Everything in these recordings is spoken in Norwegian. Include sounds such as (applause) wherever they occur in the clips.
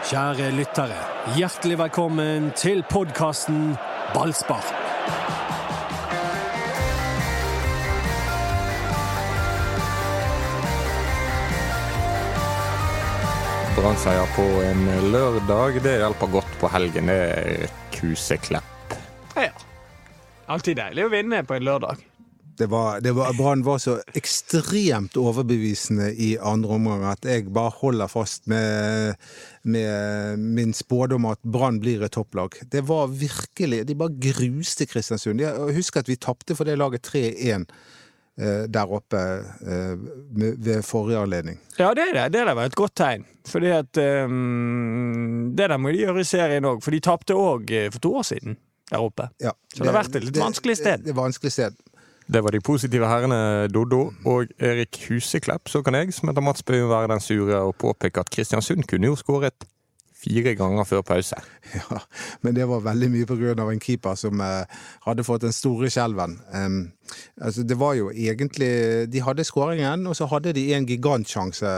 Kjære lyttere, hjertelig velkommen til podkasten Ballspark. Brannseier på en lørdag, det hjelper godt på helgen. Det er kuseklepp. Ja. Alltid deilig å vinne på en lørdag. Det var, det var, Brann var så ekstremt overbevisende i andre omgang at jeg bare holder fast med, med min spådom at Brann blir et topplag. Det var virkelig De bare gruste Kristiansund. Jeg husker at vi tapte for det laget 3-1 eh, der oppe eh, ved forrige anledning. Ja, det er det. Det der var et godt tegn. Fordi at um, Det der må de gjøre i serien òg, for de tapte òg for to år siden der oppe. Ja, Så det har vært et litt vanskelig sted. Det, det vanskelig sted. Det var de positive herrene Doddo og Erik Huseklepp. Så kan jeg, som heter Mats Bøhum, være den sure og påpeke at Kristiansund kunne jo skåret fire ganger før pause. (laughs) Ja, men det var veldig mye pga. en keeper som eh, hadde fått den store skjelven. Um, altså det var jo egentlig De hadde skåringen, og så hadde de en gigantsjanse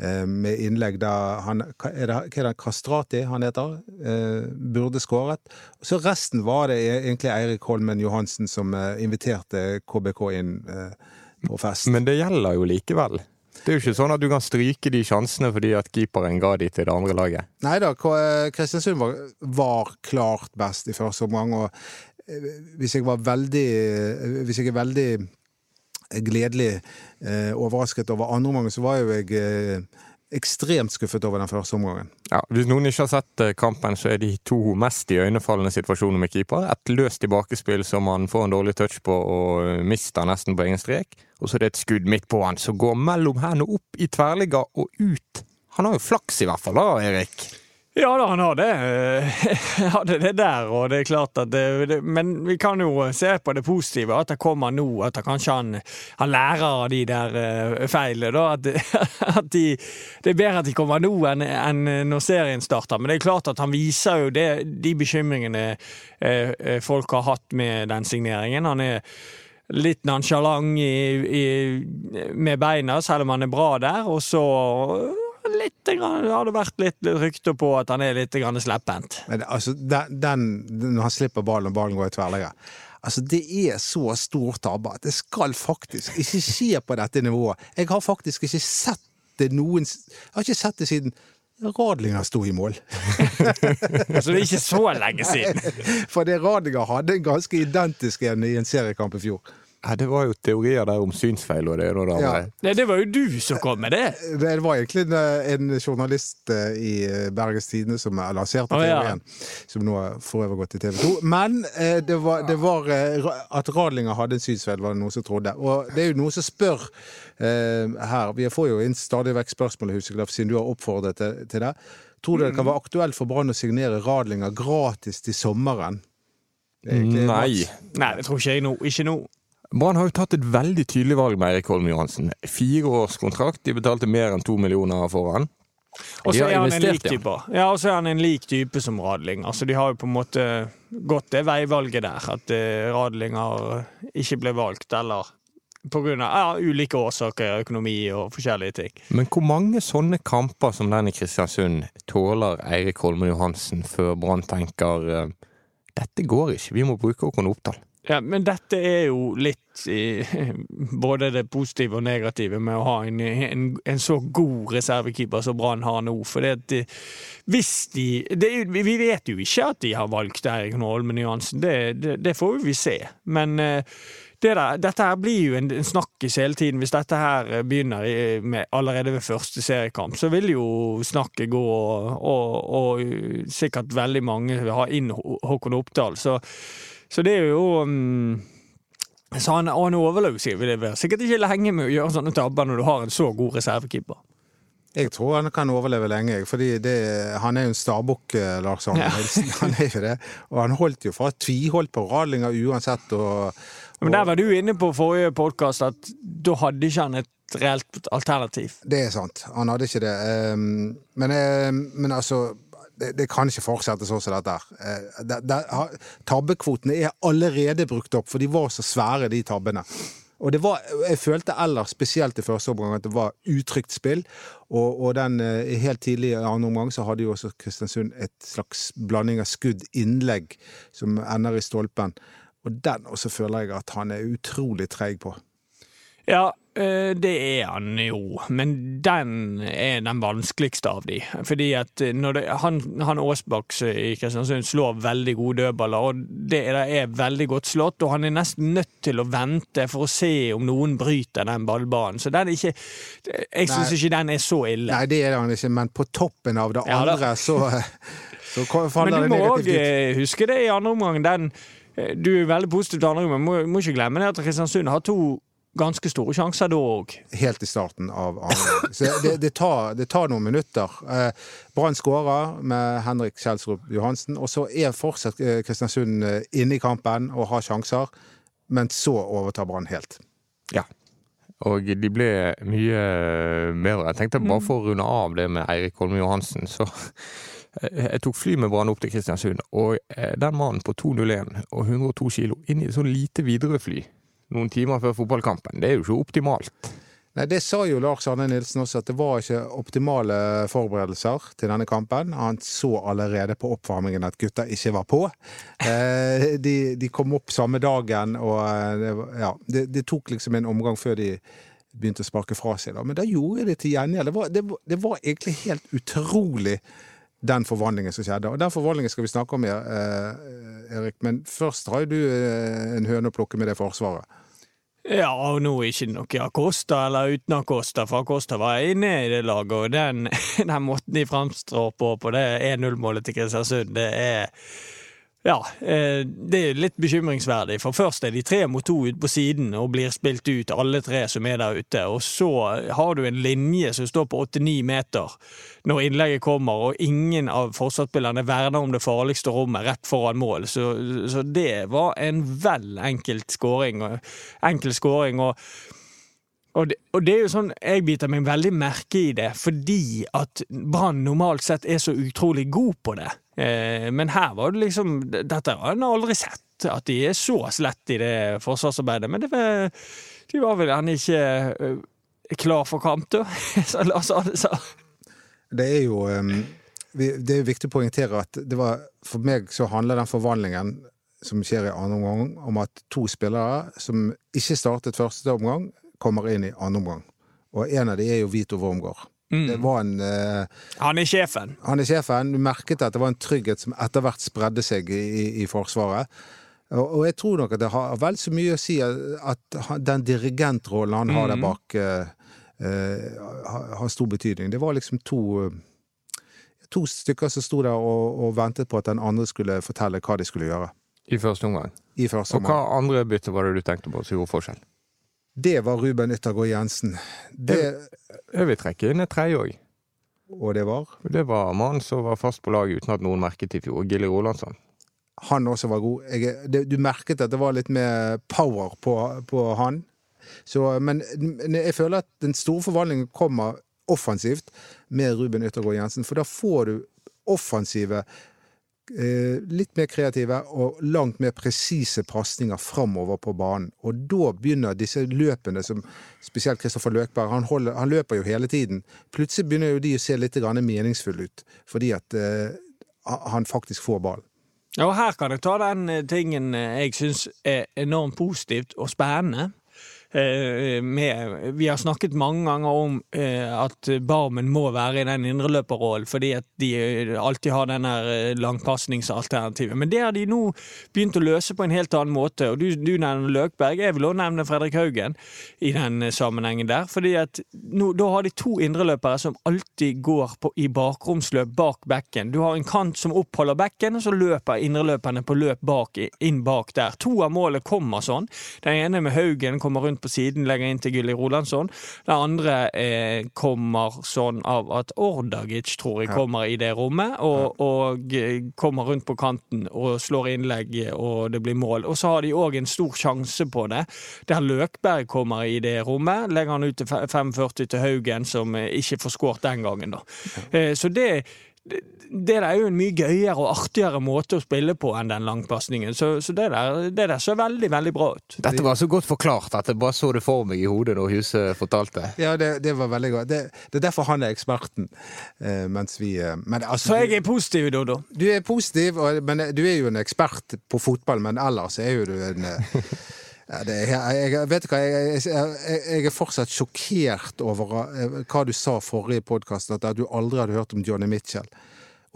eh, med innlegg der han er det, hva er det Kastrati han heter? Eh, burde skåret. Så resten var det e-, egentlig Eirik Holmen Johansen som eh, inviterte KBK inn eh, på fest. Men det gjelder jo likevel. Det er jo ikke sånn at du kan stryke de sjansene fordi at keeperen ga de til det andre laget. Nei da, Kristiansund var, var, klart best i første omgang. Og eh, hvis jeg var veldig Hvis jeg er veldig gledelig eh, overrasket over andre omgang, så var jo jeg eh, ekstremt skuffet over den første omgangen. Ja, Hvis noen ikke har sett eh, kampen, så er de to mest iøynefallende situasjoner med keeper. Et løst tilbakespill som han får en dårlig touch på og mister nesten på egen strek. Og så er det et skudd midt på han som går mellom hendene opp i tverrligga og ut. Han har jo flaks i hvert fall, da, Erik? Ja da, han har det. (laughs) Jeg hadde det der, og det er klart at det, det, Men vi kan jo se på det positive, at det kommer nå. At kanskje han, han lærer av de der uh, feilene. At, (laughs) at de, det er bedre at de kommer nå enn, enn når serien starter. Men det er klart at han viser jo det, de bekymringene uh, folk har hatt med den signeringen. Han er litt nonsjalant med beina, selv om han er bra der. Og så litt, grann, det hadde vært litt rykter på at han er litt slepphendt. Altså, den, den, når han slipper ballen og ballen går i tverrligger Altså, Det er så stor tabbe at det skal faktisk ikke skje på dette nivået. Jeg har faktisk ikke sett det noen Jeg har ikke sett det siden Radlinger sto i mål. (laughs) altså det er ikke så lenge siden? (laughs) For det Radlinger hadde en ganske identisk en i en seriekamp i fjor. Ja, Det var jo teorier der om synsfeil og det og det ja. Nei, det var jo du som kom med det! Det var egentlig en, journalist eh, i eh, Bergens Tidende som lanserte teorien. Oh, ja. Som nå får over gått i TV 2. Men eh, det var, det var at Radlinger hadde en synsfeil, var det noen som trodde. Og det er jo noen som spør eh, her. Vi får jo inn stadig vekk spørsmål, Huseklaff, siden du har oppfordret til, til det. Tror du det kan være aktuelt for Brann å signere Radlinger gratis til sommeren? Nei. Nei, det tror ikke jeg nå. Ikke nå. Brann har jo tatt et veldig tydelig valg med Eirik Holm Johansen. Fire års kontrakt, de betalte mer enn to millioner for han. Og så er han en lik type. Ja, og så er han en lik type som Radling. Altså, De har jo på en måte gått det veivalget der, at uh, Radling har ikke ble valgt, eller på grunn av ja, ulike årsaker, økonomi og forskjellige ting. Men hvor mange sånne kamper som den i Kristiansund tåler Eirik Holmen Johansen før Brann tenker uh, dette går ikke, vi må bruke Håkon Oppdal? Ja, Men dette er jo litt i, (laughs) både det positive og negative med å ha en, en, en så god reservekeeper som Brann har nå. For det, hvis de det, Vi vet jo ikke at de har valgt Eirik Holmen Johansen, det, det, det, får vi se. Men eh, det der, dette her blir jo en, en snakkis hele tiden. Hvis dette her begynner med allerede ved første seriekamp, så vil jo snakket gå, og, og, og sikkert veldig mange vil ha inn Håkon Oppdal. så så det er jo um, så han, han overlever sikkert ikke lenge med å gjøre sånne tabber når du har en så god reservekeeper. Jeg tror han kan overleve lenge, fordi det, han er jo en starbukk, eh, Lars Arne Nilsen. Han er jo det. Og han holdt jo fra tviholdt på Radlinger uansett. Og, og, Men der var du inne på forrige podkast at da hadde ikke han et reelt alternativ. Det er sant, han hadde ikke det. Ehm, men, eh, men altså det, det, kan ikke fortsette sånn som dette. Eh, Tabbekvotene er allerede brukt opp, for de var så svære, de tabbene. Og det var, jeg følte ellers, spesielt i første omgang, at det var utrygt spill. Og, og den eh, helt tidlig i andre omgang så hadde jo også Kristiansund et slags blanding av skudd, innlegg, som ender i stolpen. Og den også føler jeg at han er utrolig treig på. Ja, det er han jo, men den er den vanskeligste av de. Fordi at eh, det, han, han Aasbakk i Kristiansund slår veldig gode dødballer, og det er veldig godt slått, og han er nesten nødt til å vente for å se om noen bryter den ballbanen. Så den er ikke Jeg syns ikke den er så ille. Nei, det er han ikke, men på toppen av det Ja, andre, så, (laughs) så faller Men du må òg huske det i andre omgang. Den, eh, du er veldig positiv til andre omgang, men må, må ikke glemme det at Kristiansund har to ganske store sjanser da òg. helt i starten av andre. Så det, det, tar, det tar noen minutter. Eh, Brann skårer med Henrik Kjelsrup Johansen, og så er fortsatt eh, Kristiansund eh, inne i kampen og har sjanser, men så overtar Brann helt. Ja. Og de ble mye bedre. Jeg tenkte bare for å runde av det med Eirik Holme Johansen, så jeg tok fly med Brann opp til Kristiansund, og den mannen på 201 og 102 kilo inn i et sånn lite Widerøe-fly noen timer før fotballkampen, det er jo ikke optimalt. Nei, Det sa jo Lars Arne Nilsen også, at det var ikke optimale forberedelser til denne kampen. Han så allerede på oppvarmingen at gutta ikke var på. (laughs) Eh, de, de kom opp samme dagen, og eh, det, ja, det, det tok liksom en omgang før de begynte å sparke fra seg. Da. Men da gjorde de til gjengjeld. Det var, det, det var egentlig helt utrolig, den forvandlingen som skjedde. Og den forvandlingen skal vi snakke om, eh, Erik. Men først har du eh, en høne å plukke med det forsvaret. Ja, og nå er ikke noe Acosta eller uten Acosta, for Acosta var inne i det laget, og den, (laughs) den måten de framstår på på det 1-0-målet til Kristiansund, det er ja, eh, det er litt bekymringsverdig. For først er de tre mot to ute på siden og blir spilt ut, alle tre som er der ute. Og så har du en linje som står på 8-9 meter når innlegget kommer, og ingen av forsvarsspillerne verner om det farligste rommet rett foran mål. Så, så det var en vel enkelt skåring. Enkel skåring. og og det, og det er jo sånn, Jeg biter meg veldig merke i det, fordi at Brann normalt sett er så utrolig god på det. Eh, men her var det liksom Dette har en aldri sett, at de er så slett i det forsvarsarbeidet. Men det var, de var vel ennå ikke uh, klar for kamp, da. (laughs) Det er jo um, Det er viktig å poengtere at det var For meg så handler den forvandlingen som skjer i andre omgang, om at to spillere som ikke startet første omgang, kommer inn i andre omgang. Og en av de er jo Vito Wormgård. Det var en eh, Han er sjefen. Han er sjefen. Du merket at det var en trygghet som etter hvert spredde seg i, i, i Forsvaret. Og, og jeg tror nok at det har vel så mye å si at at den dirigentrollen han har der bak, eh, eh, har, har stor betydning. Det var liksom to eh, To stykker som sto der og, og ventet på at den andre skulle fortelle hva de skulle gjøre. I første omgang. I første omgang. Og hva andre bytte var det du tenkte på som gjorde forskjell? Det var Ruben Yttergård Jensen. Det, Jeg vil trekke inn et tredje òg. og det var Det var mannen som var fast på laget uten at noen merket i fjor. Gilly Rolandsson. han også var god. Jeg, det, du merket at det var litt mer power på, på han. Så, men, jeg føler at den store forvandlingen kommer offensivt med Ruben Yttergård Jensen. For da får du offensive, litt mer kreative og langt mer presise pasninger framover på banen. Og da begynner disse løpene som spesielt Kristoffer Løkberg han, holder, han løper jo hele tiden. Plutselig begynner jo de å se litt meningsfulle ut, fordi at eh, han faktisk får ballen. Og her kan jeg ta den eh, tingen eh, jeg syns er enormt positivt og spennende. Eh, med, vi har snakket mange ganger om eh, at Barmen må være i den indreløperrollen fordi at de eh, alltid har den eh, langpasningsalternativet. Men det har de nå begynt å løse på en helt annen måte. Og du, du nevner Løkberg. Jeg vil også nevne Fredrik Haugen i den sammenhengen der. fordi at nå, da har de to indreløpere som alltid går på, i bakromsløp bak bekken. Du har en kant som oppholder bekken, og så løper indreløperne på løp bak, inn bak der. To av målene kommer sånn. Den ene med Haugen kommer rundt på siden, legger inn til Gulli Rolandsson. Den andre eh, kommer sånn av at Ordagic, tror jeg, kommer i det rommet, og, og eh, kommer rundt på kanten og slår innlegg, og det blir mål. Og så har de òg en stor sjanse på det, der Løkberg kommer i det rommet. Legger han ut til fe- 45 til Haugen, som eh, ikke får skåret den gangen, da. Eh, så det det, det der er jo en mye gøyere og artigere måte å spille på enn den langpasningen. Så, så det, der, det der så veldig, veldig bra ut. Dette var så godt forklart at jeg bare så det for meg i hodet når Huse fortalte. Ja, det, det var veldig godt. Det, det, er derfor han er eksperten. Eh, mens vi eh, men, altså, Så jeg er positiv, Dodo. Du er positiv, og, men du er jo en ekspert på fotball, men ellers er jo du en eh, ja, er, jeg, vet du hva, jeg, jeg, jeg, er fortsatt sjokkert over eh, hva du sa forrige podkast, at du aldri hadde hørt om Johnny Mitchell.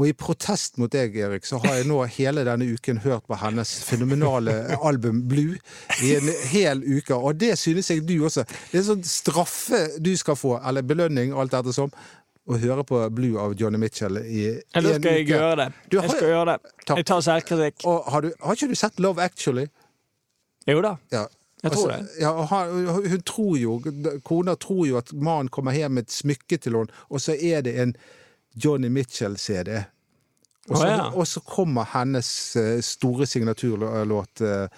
Og i protest mot deg, Erik, så har jeg nå hele denne uken hørt på hennes fenomenale (laughs) album Blue i en hel uke, og det synes jeg du også. Det er sånn straffe du skal få, eller belønning, alt ettersom. Å høre på Blue av Johnny Mitchell i en uke. Eller skal jeg gjøre det? Jeg skal gjøre det. Takk. Jeg tar selvkritikk. Har, du, har ikke du sett Love Actually? Jo da. Ja. Jeg tror Altså, Ja, og han, hun tror jo, Kona tror jo at mannen kommer hjem med et smykke til henne, og så er det en Johnny Mitchell-CD. Og, så- ja. og så kommer hennes eh, store signaturlåt eh,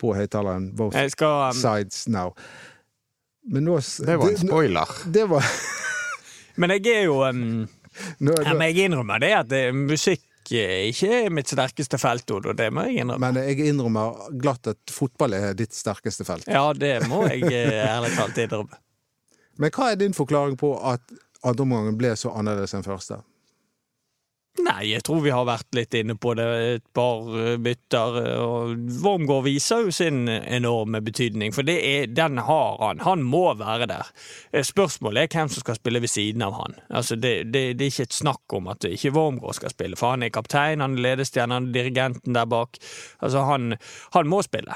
på høyttaleren, Both skal um, Sides Now. Men nå Det var en spoiler. Det var Men jeg er jo um, nå, ja, nå, men Jeg innrømmer det at det, musikk er ikke mitt sterkeste felt, Odo. Det må jeg innrømme. Men jeg innrømmer glatt at fotball er ditt sterkeste felt. Ja, det må jeg eh, ærlig talt innrømme. Men hva er din forklaring på at andre omgangen ble så annerledes enn første? Nei, jeg tror vi har vært litt inne på det. Et par eh, bytter. eh, og Wormgård viser jo sin enorme betydning, for er, den har han. Han må være der. Eh, Spørsmålet er hvem som skal spille ved siden av han. Altså, det, det, det er ikke et snakk om at ikke Wormgård skal spille, for han er kaptein, han er ledestjerne, han er dirigenten der bak. Altså, han, han må spille.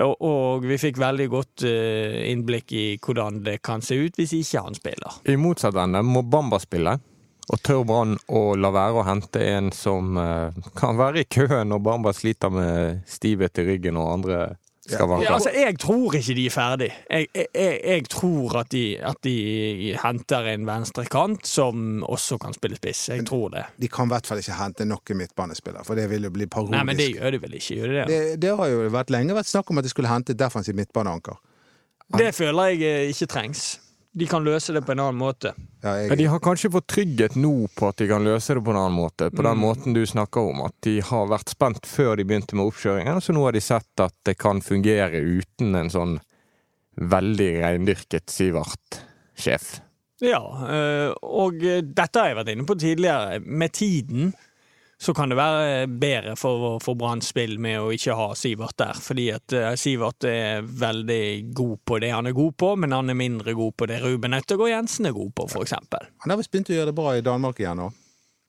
Og, og vi fikk veldig godt innblikk i hvordan det kan se ut hvis ikke han spiller. I motsatt ende må Bamba spille. Og tør Brann å la være å hente en som eh, kan være i køen når Bamba sliter med stivhet i ryggen og andre skavanker. Ja, altså, jeg tror ikke de er ferdig. Jeg, jeg, jeg, tror at de, at de henter en venstrekant som også kan spille spiss. Jeg tror det. De kan i hvert fall ikke hente nok midtbanespillere, for det vil jo bli parodisk. Nei, men det gjør de vel ikke, gjør de det? Det, det har jo vært lenge vært snakk om at de skulle hente defensiv midtbaneanker. Det føler jeg eh, ikke trengs. De kan løse det på en annen måte. Ja, jeg, de har kanskje fått trygghet nå på at de kan løse det på en annen måte. På den Mm. måten du snakker om, at de har vært spent før de begynte med oppkjøringen, så nå har de sett at det kan fungere uten en sånn veldig reindyrket Sivert-sjef. Ja, eh, og eh, dette har jeg vært inne på tidligere. Med tiden så kan det være bedre for, for Branns spill med å ikke ha Sivert der. Fordi at eh, Sivert er veldig god på det han er god på, men han er mindre god på det Ruben Ettergaard Jensen er god på, eksempel. han har visst begynt å gjøre det bra i Danmark igjen nå.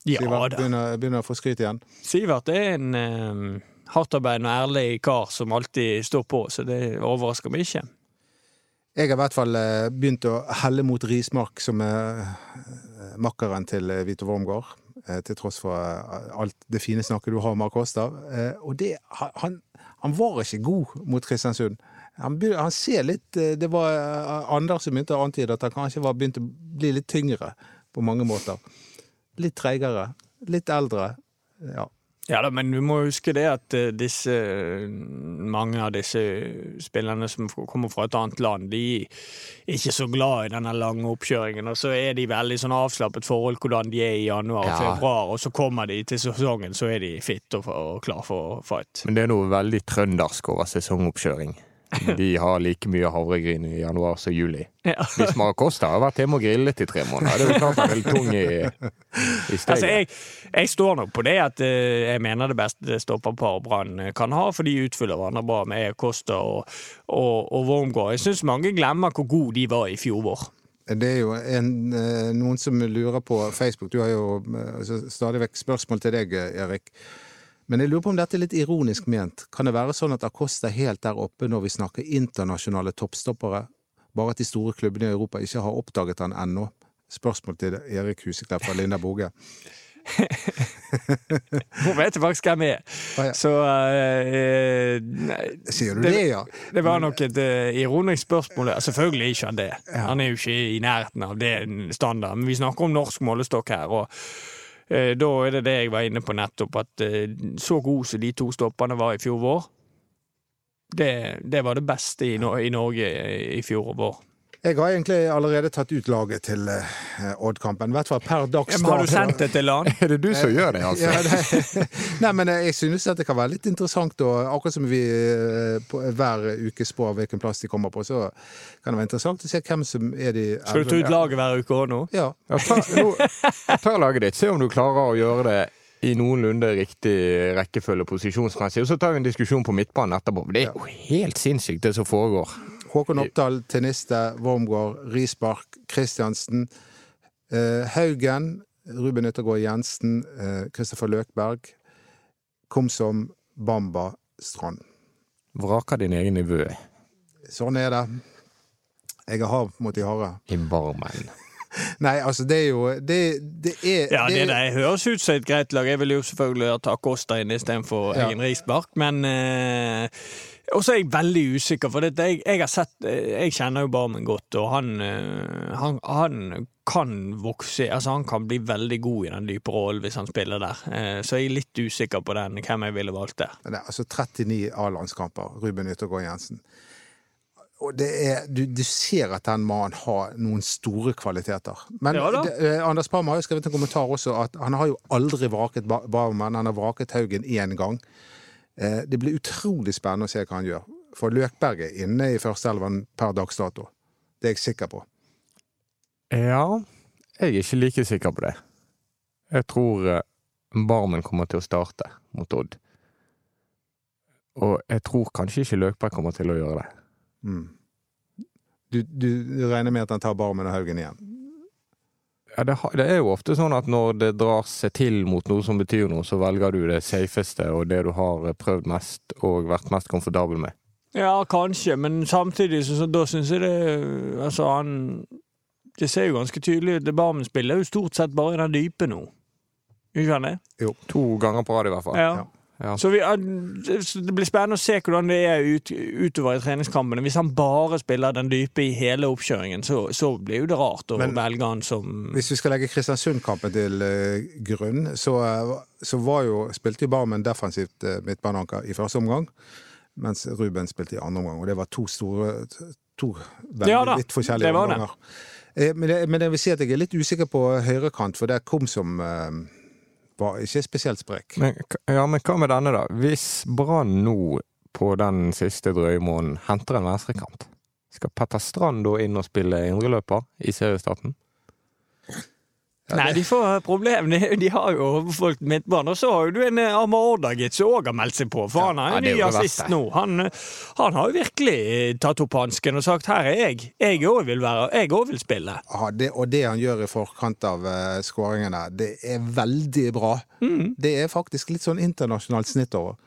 Ja Sivert begynner, begynner å få skryt igjen. Sivert er en eh, hardtarbeidende og ærlig kar som alltid står på, så det overrasker meg ikke. Jeg har i hvert fall eh, begynt å helle mot Rismark, som er eh, makkeren til eh, Vito Wormgård. Eh, Til tross for eh, alt det fine snakket du har om Acosta. Eh, Og det, han, han var ikke god mot Kristiansund. Han, han ser litt Det var Anders som begynte å antyde at han kanskje var begynt å bli litt tyngre på mange måter. Litt treigere. Litt eldre. Ja. Ja da, men du må huske det at eh, disse mange av disse spillerne som kommer fra et annet land, de er ikke så glad i denne lange oppkjøringen. Og så er de veldig sånn avslappet forhold hvordan de er i januar og Ja. februar, og så kommer de til sesongen, så er de fit og, og klar for fight. Men det er noe veldig trøndersk over sesongoppkjøring. De har like mye havregryn i januar som juli. Ja. Hvis Maracosta har vært hjemme og grillet i tre måneder, det er jo klart han er tung i, i steget. Altså, jeg, jeg står nok på det at eh, jeg mener det beste stopperpar Brann kan ha, for de utfyller hverandre bra med Costa og, og, og Wormgård. Jeg syns mange glemmer hvor gode de var i fjor vår. Det er jo en, eh, noen som lurer på Facebook. Du har jo eh, altså, stadig vekk spørsmål til deg, Erik. Men jeg lurer på om dette er litt ironisk ment. Kan det være sånn at Acosta er helt der oppe når vi snakker internasjonale toppstoppere, bare at de store klubbene i Europa ikke har oppdaget han ennå? Spørsmål til Erik Huseklepp fra Linda Boge. (laughs) Hun vet faktisk hvem jeg er. Å, ja. Så uh, nei, Sier du Det- det, ja? det var nok et uh, ironisk spørsmål. Selvfølgelig ikke han det. Han er jo ikke i nærheten av det standard. Men vi snakker om norsk målestokk her. og da er det det jeg var inne på nettopp, at eh, så gode som de to stopperne var i fjor vår, det, det var det beste i, no i Norge i fjor vår. Jeg har egentlig allerede tatt ut laget til eh, Odd-kampen. I hvert fall per dags dato. har du sendt det til han? (laughs) Er det du som gjør det, altså? Ja, det, (laughs) nei, men eh, jeg synes at det kan være litt interessant, og akkurat som vi eh, på, hver uke spår hvilken plass de kommer på, så kan det være interessant å se hvem som er de Skal du ta ut laget hver uke òg nå? Ja. Ja, ta, nå, ta laget ditt. Se om du klarer å gjøre det i noenlunde riktig rekkefølge posisjonsmessig. Og så tar vi en diskusjon på midtbanen etterpå. Det er jo helt sinnssykt, det som foregår. Håkon Oppdal, Teniste, Wormgård, Rispark, Kristiansen, eh, Haugen, Ruben Yttergård Jensen, eh, Kristoffer Løkberg, Komsom, Bamba, Strand. Vraker din egen nivå Sånn er det. Jeg har hard mot de harde. i varmen. (laughs) Nei, altså, det er jo Det, det er Ja, det er- der høres ut som et greit lag. Jeg ville jo selvfølgelig ta Kosta inn istedenfor Ja. egen Risbark, men eh, Og så er jeg veldig usikker, for dette, jeg, jeg har sett eh, Jeg kjenner jo Barmen godt, og han, eh, han, han kan vokse Altså, han kan bli veldig god i den dype rollen hvis han spiller der. Eh, så jeg er litt usikker på den, hvem jeg ville valgt der. Det er altså 39 A-landskamper, Ruben Yttergård Jensen. Og det er, du, du ser at den mannen har noen store kvaliteter. Men Ja det, Anders Parma har jo skrevet en kommentar også at han har jo aldri vraket Barmen. Han har vraket Haugen én gang. Eh, det blir utrolig spennende å se hva han gjør. For Løkberg er inne i førsteelven per dags dato. Det er jeg sikker på. Ja, jeg er ikke like sikker på det. Jeg tror eh, Barmen kommer til å starte mot Odd. Og jeg tror kanskje ikke Løkberg kommer til å gjøre det. Mm. Du, du, du regner med at han tar Barmen og Haugen igjen? Ja, det, det er jo ofte sånn at når det drar seg til mot noe som betyr noe, så velger du det safeste og det du har eh, prøvd mest og vært mest komfortabel med. Ja, kanskje, men samtidig så, så da syns jeg det Altså, han Det ser jo ganske tydelig ut. Barmen spiller jo stort sett bare i den dype nå. Ikke han det? To ganger på rad, i hvert fall. Ja. Ja. Ja. Så, vi, så det blir spennende å se hvordan det er ut, utover i treningskampene. Hvis han bare spiller den dype i hele oppkjøringen, så, så blir jo det rart å Men- velge han som Hvis vi skal legge Kristiansund-kampen til uh, grunn, så, eh, så var jo, spilte jo Barmen defensivt uh, midtbaneanker i første omgang, mens Ruben spilte i andre omgang. Og det var to store To veldig Ja litt forskjellige omganger. Men, det, men jeg vil si at jeg er litt usikker på høyrekant, for det kom som eh, var ikke spesielt sprek. Men, ja, men hva med denne, da? Hvis Brann nå, på den siste drøye måneden, henter en venstrekant, skal Petter Strand da inn og spille indreløper i seriestarten? Nei, de får problem. De, de har jo folk midtbane. Og så har jo du en eh, Amar Ordagic som òg har meldt seg på, for han jo er ny assist nå. Han, eh, han har jo virkelig eh, tatt opp hansken og sagt 'her er jeg'. Jeg òg vil være Jeg òg vil spille. Ja, det, og det han gjør i forkant av uh, skåringene, det er veldig bra. Mm. Det er faktisk litt sånn internasjonalt snitt over.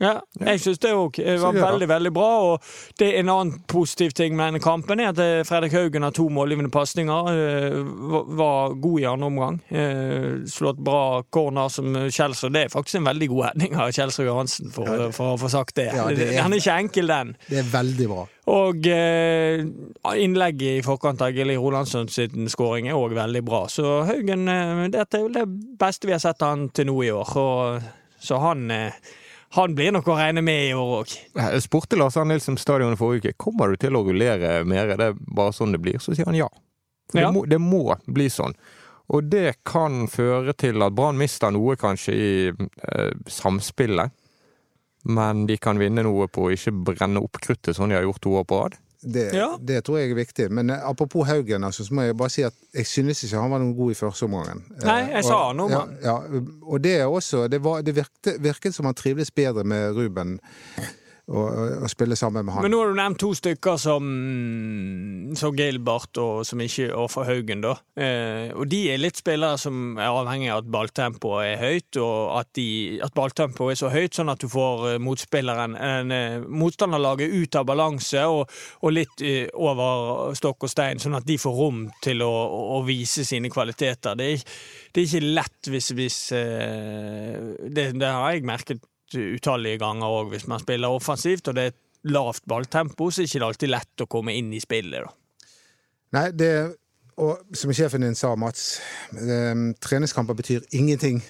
Ja, jeg syns det òg var han. veldig veldig bra. Og det er En annen positiv ting med denne kampen er at eh, Fredrik Haugen har to målgivende pasninger. eh, var- god i andre omgang. Eh, Slått bra corner som Kjelsrud. Det er faktisk en veldig god heading av Kjelsrud Johansen, for, Ja, for å få sagt det. Ja, det er- Den er ikke enkel, den. Det er veldig bra. Og innlegget i forkant av Gilly Rolandsson sin skåring er òg veldig bra. Så Haugen Dette er vel det beste vi har sett han til nå i år. Og, så han eh, han blir nok å regne med i år òg. Jeg spurte Lars Arne Nilsen på stadionet forrige uke kommer du til å rullere mer. Det er bare sånn det blir. Så sier han ja. For Ja. Det, må, det må bli sånn. Og det kan føre til at Brann mister noe kanskje i eh, samspillet. Men de kan vinne noe på å ikke brenne opp kruttet sånn de har gjort to år på rad. Det, Ja. det tror jeg er viktig. Men eh, apropos Haugen, altså, så må jeg bare si at jeg synes ikke han var noen god i første omgangen. Nei, Eh, jeg sa han om ja, ja, og det er også Det, var, det virket, virket som han trivdes bedre med Ruben å, å spille sammen med han. Men nå har du nevnt to stykker som, som Gilbert og, som ikke, og for Haugen, da. Eh, og de er litt spillere som er avhengig av at balltempoet er høyt, og at, at balltempoet er så høyt sånn at du får eh, motspilleren, en, eh, motstanderlaget ut av balanse og, og litt eh, over stokk og stein, sånn at de får rom til å, å vise sine kvaliteter. Det er, det er ikke lett hvis, hvis eh, det, det har jeg merket utallige ganger òg. Hvis man spiller offensivt og det er et lavt balltempo, så er det ikke alltid lett å komme inn i spillet. da. Nei, det Og som sjefen din sa, Mats, eh, treningskamper betyr ingenting.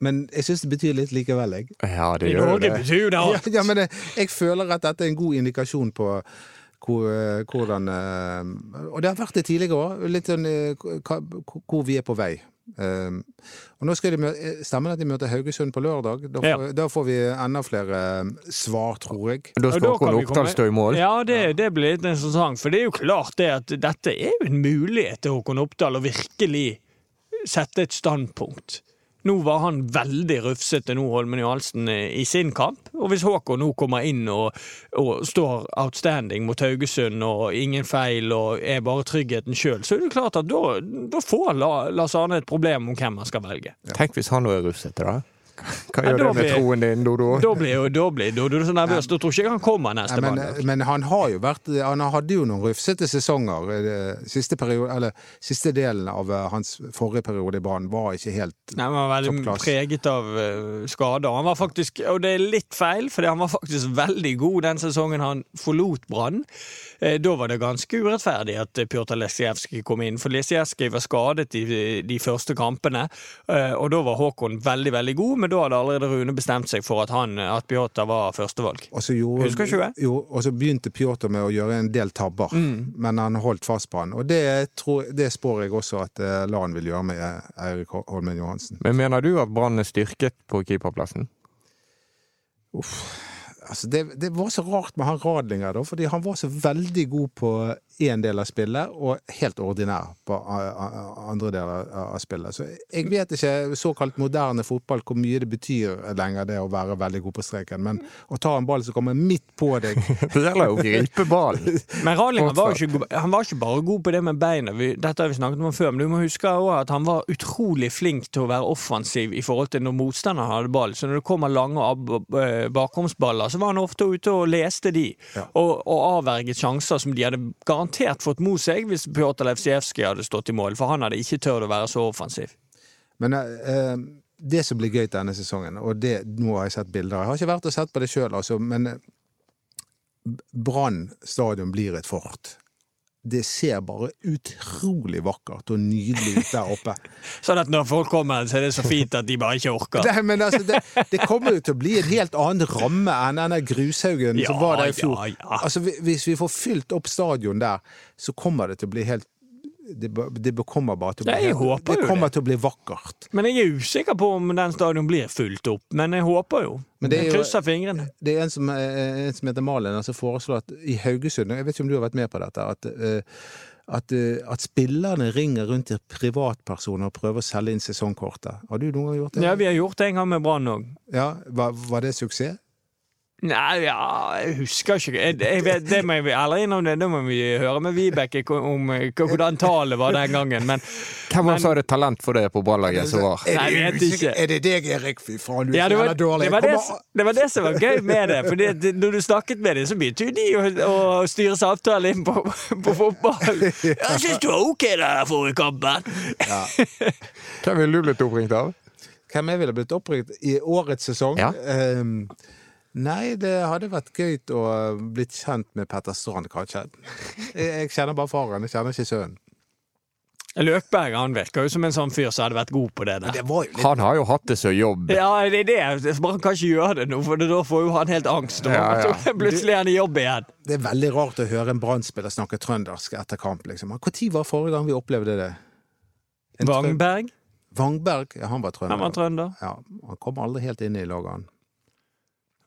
Men jeg syns det betyr litt likevel, jeg. Ja, det gjør Norge det. betyr det Ja, alt. ja, men jeg, jeg føler at dette er en god indikasjon på hvordan eh, Og det har vært det tidligere òg, litt sånn eh, hvor vi er på vei. Eh, og nå skal de møte, Stemmer det at de møter Haugesund på lørdag? Da får, da får vi enda flere eh, svar, tror jeg. Da skal Håkon Oppdal stå i mål. Ja, det, det blir litt interessant. For det er jo klart det at dette er jo en mulighet til Håkon Oppdal å virkelig sette et standpunkt. Nå var han veldig rufsete, nå Holmen Johansen, i sin kamp. Og hvis Håkon nå kommer inn og, og står outstanding mot Haugesund og ingen feil og er bare tryggheten sjøl, så er det klart at da, da får La- Lars Arne et problem om hvem han skal velge. Tenk hvis han nå er rufsete, da. Hva gjør det med blir- troen din, Dodo? Da blir Dodo så nervøs. Da tror ikke jeg han kommer neste men, mandag. men han har jo vært Han hadde jo noen rufsete sesonger. eh, Siste, periode, eller, siste delen av eh, hans forrige periode i banen var ikke helt Nei, Han var veldig toppklass. preget av skader. Han var faktisk, og det er litt feil, for han var faktisk veldig god den sesongen han forlot Brann. Eh, da var det ganske urettferdig at eh, Pjotr Lesijevskij kom inn, for Lesijevskij var skadet i de, første kampene. eh, og da var Håkon veldig, veldig god, men da hadde allerede Rune bestemt seg for at, han, at Pjotr var førstevalg. Gjorde- Husker ikke det? Jo, og så begynte Pjotr med å gjøre en del tabber, Mm. men han holdt fast på han. Og det, tror, det spår jeg også at eh, Lan vil gjøre med eh, Eirik Holmen Johansen. Men mener du at Brann er styrket på keeperplassen? Uff. Altså, det, det var så rart med han Radlinger, da, fordi han var så veldig god på én del av spillet, og helt ordinær på andre deler av spillet. Så jeg vet ikke såkalt moderne fotball hvor mye det betyr lenger, det å være veldig god på streken, men å ta en ball som kommer midt på deg (laughs) Det gjelder jo å gripe ballen. (laughs) Men Radlinger var ikke, han var ikke bare god på det med beina, dette har vi snakket om før, men du må huske også at han var utrolig flink til å være offensiv i forhold til når motstanderen hadde ball. Så når det kommer lange bakromsballer, så var han ofte ute og leste de, Ja. og, og avverget sjanser som de hadde garantert fått mot seg hvis Pjotr Levsijevskij hadde stått i mål, for han hadde ikke tørt å være så offensiv. Men eh, det som blir gøy denne sesongen, og det, nå har jeg sett bilder Jeg har ikke vært og sett på det sjøl, altså, men eh, Brann stadion blir et fort. Det ser bare utrolig vakkert og nydelig ut der oppe. (laughs) Sånn at når folk kommer, så er det så fint at de bare ikke orker. (laughs) Nei, men altså, det, det kommer jo til å bli en helt annen ramme enn denne grushaugen som var der i fjor. ja, ja. Altså, hvis vi får fylt opp stadion der, så kommer det til å bli helt Det, det kommer bare til å bli, Nei, jeg håper det jo det. til å bli vakkert. Men jeg er usikker på om den stadion blir fulgt opp. Men jeg håper jo. Men det er jeg jo- krysser fingrene. Det er en som, eh, en som heter Malin, som foreslår at i Haugesund Jeg vet ikke om du har vært med på dette. At, eh, at, eh, at spillerne ringer rundt til privatpersoner og prøver å selge inn sesongkortet. Har du noen gang gjort det? Ja, vi har gjort det en gang med Brann òg. Ja, var, var det suksess? Nei, ja, jeg husker ikke. Jeg, jeg vet, det må jeg ærlig innom det må vi høre med Vibeke om eh, hvordan tallet var den gangen. Men Hvem var som hadde talent for det på ballaget som var? Er Nei, det, jeg vet ikke. Er det deg, Erik? Fy faen, du er ja, det, var, dårlig. det, var det, det var det som var gøy med det. For det, når du snakket med dem, så begynte jo de å, å styre samtalen inn på, på fotball. (laughs) Jeg syns du var ok der forrige kampen. Hvem ville du blitt oppringt av? Hvem jeg ville blitt oppringt i årets sesong? Ja. Ehm, nei, det hadde vært gøy å blitt kjent med Petter Strand, kanskje. Jeg, kjenner bare faren, jeg kjenner ikke sønnen. Løkberg han virker jo som en sånn fyr som hadde vært god på det der. Det var jo litt Han har jo hatt det som jobb. Ja, det er det. Bare han kan ikke gjøre det nå, for da får jo han helt angst. Og Ja, ja. (laughs) Plutselig er han i jobb igjen. Det er veldig rart å høre en Brann-spiller snakke trøndersk etter kamp. liksom. Når var forrige gang vi opplevde det? En trø- Vangberg? Ja, han var trønder. han var trønder. Ja, Han kom aldri helt inn i laget, han.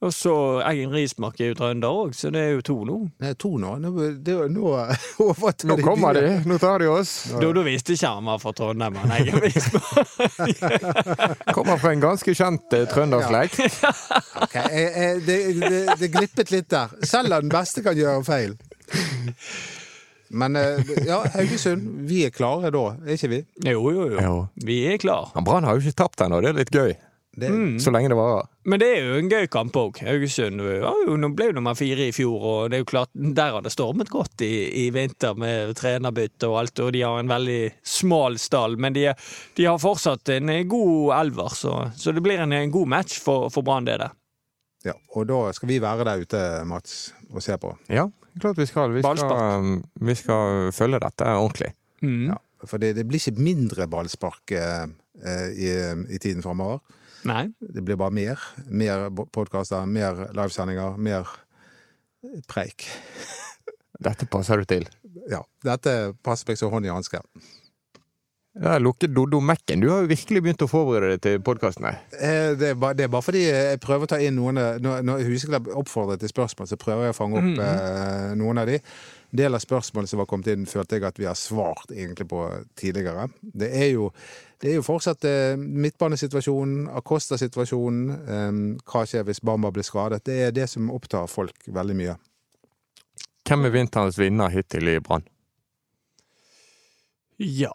Og så Eggen Rismark er jo trønder òg, så det er jo to nå. Det er to nå. Nå, det, nå (laughs) Nå kommer de, nå tar de oss. Da, da visste ikke han var fra Trondheim, han Eggen Rismark. (laughs) Kommer fra en ganske kjent eh, trønderslekt. (laughs) Ok, jeg, jeg, det, det, det glippet litt der. Selv den beste kan gjøre feil. Men eh, ja, Haugesund, vi er klare da, er ikke vi? Jo, jo, jo. Jo. Vi er klare. Brann har jo ikke tapt ennå, det er litt gøy. Det, Så lenge det varer. Men det er jo en gøy kamp òg. Haugesund ja, ble jo nummer fire i fjor, og det er jo klart, der har det stormet godt i, i vinter med trenerbytte og alt, og de har en veldig smal stall, men de, de har fortsatt en god elver, så, så det blir en, en god match for, for Brann, det der. Ja, og da skal vi være der ute, Mats, og se på. Ja, klart vi skal. Vi skal, um, vi skal følge dette ordentlig. Mm. Ja, for det, det blir ikke mindre ballspark eh, eh, i, i tiden framover. Nei. Det blir bare mer. Mer podkaster, mer livesendinger, mer preik. Dette passer du til. Ja, dette passer meg som hånd i hanske. Ja, Lukke Doddo Mekken. Du har jo virkelig begynt å forberede deg til podkasten. Eh, Det det er bare fordi jeg prøver å ta inn noen av- Når, når Huseklepp oppfordrer til spørsmål, så prøver jeg å fange opp eh, noen av de. Del av spørsmålene som var kommet inn, følte jeg at vi har svart egentlig på tidligere. Det er jo, det er jo fortsatt eh, midtbanesituasjonen, Acosta-situasjonen, eh, hva skjer hvis Bamba blir skadet? Det er det som opptar folk veldig mye. Hvem er vinterens vinner hittil i Brann? Ja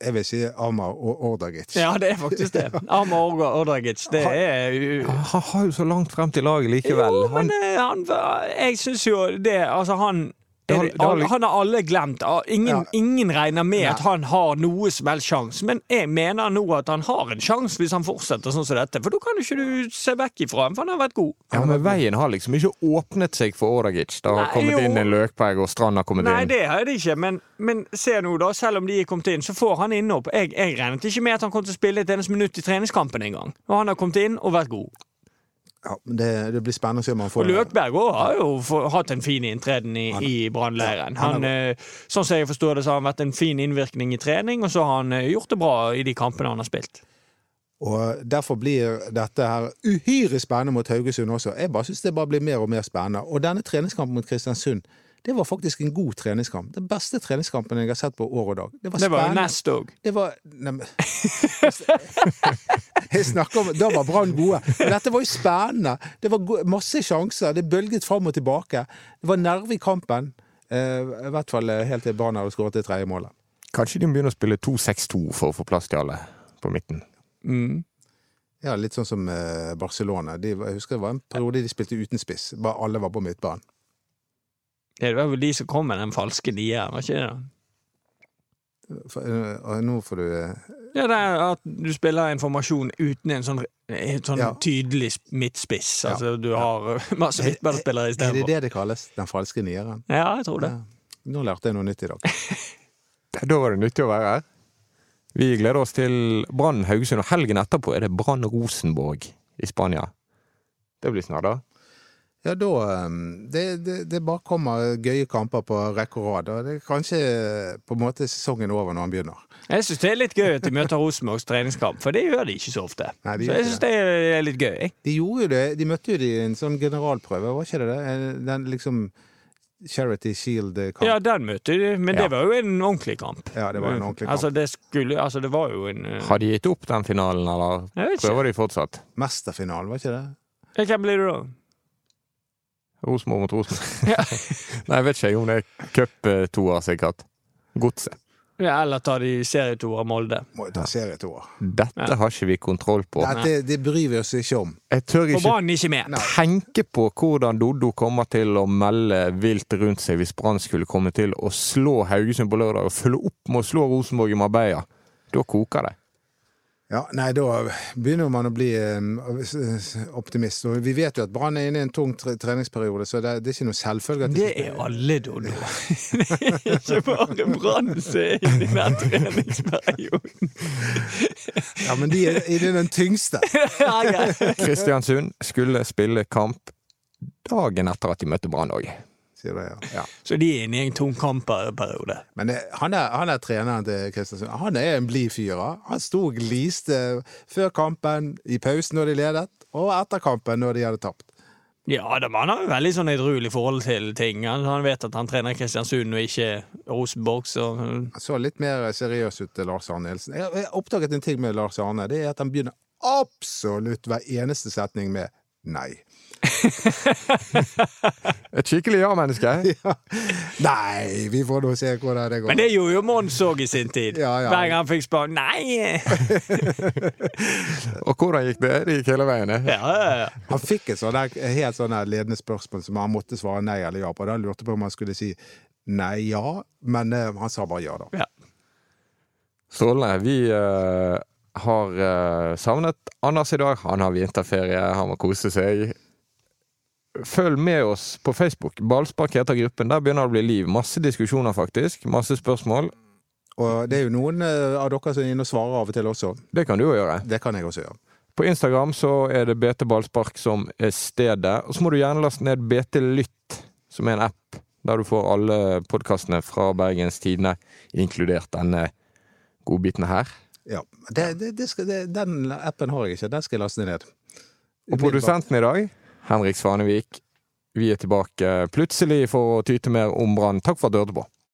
Jeg vil si Amar og Ordagic. Ja, det er faktisk det. (laughs) Amar Ordagic, det er jo Han har jo så langt frem til laget likevel. Jo, men eh, han Jeg syns jo det Altså, han Det har- det har han har alle glemt. Ah, Ingen, Ja. ingen regner med Nei. at han har noe som helst sjanse, men jeg mener nå at han har en sjanse hvis han fortsetter sånn som dette. For da kan du ikke du se vekk ifra ham, for han har vært god. ja, men veien har liksom ikke åpnet seg for Oragic. Det har Nei, kommet jo. inn en løkpegg, og Strand har kommet Nei, inn. det har det ikke, men, men se nå, da. Selv om de er kommet inn, så får han innhopp. Jeg, jeg regnet ikke med at han kom til å spille et eneste minutt i treningskampen engang. Og han har kommet inn og vært god. Ja, men det, det blir spennende å se om han Og får Løkberg også har jo for, hatt en fin inntreden i, i Brannleiren. Han Han, eh, sånn som jeg forstår det, så har han vært en fin innvirkning i trening, og så har han eh, gjort det bra i de kampene han har spilt. Og Derfor blir dette her uhyre spennende mot Haugesund også. Jeg bare syns det bare blir mer og mer spennende. Og denne treningskampen mot Kristiansund, det var faktisk en god treningskamp. Den beste treningskampen jeg har sett på år og dag. Det var Det var nest òg. Det var Neimen (laughs) Jeg snakker om Da var Brann gode. Men dette var jo spennende. Det var masse sjanser. Det bølget fram og tilbake. Det var nerve i kampen. Eh, I hvert fall eh, helt til Brann hadde skåret det tredje målet. Kanskje de må begynne å spille 2-6-2 for å få plass til alle på midten. Mm. Ja, Litt sånn som eh, Barcelona. De, jeg husker det var en periode de spilte uten spiss. Bare alle var på midtbanen. Det var vel de som kom med den falske nieren, var ikke det? da? For, eh, nå får du eh, Ja, det er at du spiller en formasjon uten en sånn, en sånn Ja. tydelig midtspiss. Ja. Altså, du har eh, masse istedenfor. Er det det det kalles? Den falske nieren? Ja, jeg tror det. Ja. Nå lærte jeg noe nytt i dag. (laughs) Da var det nyttig å være her. Vi gleder oss til Brann Haugesund, og helgen etterpå er det Brann Rosenborg i Spania. Det blir snart, da. Ja, da eh, det, det, det bare kommer gøye kamper på rekke og rad. Og det er kanskje eh, på en måte sesongen over når han begynner. Jeg syns det er litt gøy at de møter Rosenborgs treningskamp, for det gjør de ikke så ofte. Nei, så jeg syns det er litt gøy. jeg. De gjorde jo det, de møtte jo de i en sånn generalprøve, var ikke det det? Eh, Den liksom Charity Shield-kamp. Ja, den møtte de, men Ja. det var jo en ordentlig kamp. Ja, det var en ordentlig kamp. Altså, det skulle Altså, det var jo en uh... Har de gitt opp den finalen, eller prøver de fortsatt? Mesterfinalen, var ikke det? Hvem blir det da? Rosenborg mot Rosenborg? (laughs) Ja. (laughs) Nei, jeg vet ikke om det er cuptoer, sikkert. Godset. Ja, eller ta de serietoer Molde. Må jo ta serietoer. Dette Ja. har ikke vi kontroll på. Dette det bryr vi oss ikke om. Jeg tør ikke ikke med. Tenke på hvordan Doddo kommer til å melde vilt rundt seg hvis Brann skulle komme til å slå Haugesund på lørdag og følge opp med å slå Rosenborg i Marbella. Da koker det. Ja, nei, da begynner man å bli optimist. Og vi vet jo at Brann er inne i en tung treningsperiode, så det, det er ikke noe selvfølge at de Det er alle, Doddo. (laughs) Det er ikke bare Brann som er inne i den treningsperioden. Ja, men de er inne i den tyngste. (laughs) Ja, ja. Kristiansund skulle spille kamp dagen etter at de møtte Brann òg. Sier det, ja. ja. Så de er inne i en tung kampperiode. Men det, han, er, han er treneren til Kristiansund. Han er en blid fyr. han. Sto og gliste før kampen, i pausen når de ledet, og etter kampen når de hadde tapt. Ja, da, han har jo veldig sånn edruelig forhold til ting. Han, han vet at han trener Kristiansund og ikke Rosenborg, så Han så litt mer seriøs ut til Lars Arne Nilsen. Jeg jeg har oppdaget en ting med Lars Arne. Det er at han begynner absolutt hver eneste setning med nei. (laughs) Et skikkelig ja-menneske. (laughs) Ja. Nei, vi får nå se hvordan det går. Men det gjorde jo Mons òg i sin tid. Ja, ja. Hver gang han fikk spørre Nei! (laughs) Og hvordan gikk det? Det gikk hele veien. det. Ja, ja, ja. Han fikk et sånn helt sånn ledende spørsmål som han måtte svare nei eller ja på. Da lurte jeg på om han skulle si nei, ja, men uh, han sa bare ja, da. ja. Strålende. Vi uh har uh, savnet Anders i dag. Han har vinterferie, han må kose seg. Følg med oss på Facebook. Ballspark heter gruppen. Der begynner det å bli liv. Masse diskusjoner, faktisk. Masse spørsmål. Og det er jo noen eh, av dere som er inne og svarer av og til også. Det kan du jo gjøre. Det kan jeg også gjøre. På Instagram så er det BT Ballspark som er stedet. Og så må du gjerne laste ned BT Lytt, som er en app der du får alle podkastene fra Bergens Tidende, inkludert denne godbiten her. Ja. Det, det, det skal, den appen har jeg ikke. Den skal jeg laste ned. Og produsenten i dag, Henrik Svanevik. Vi er tilbake plutselig for å tyte mer om Brann. Takk for at du hørte på.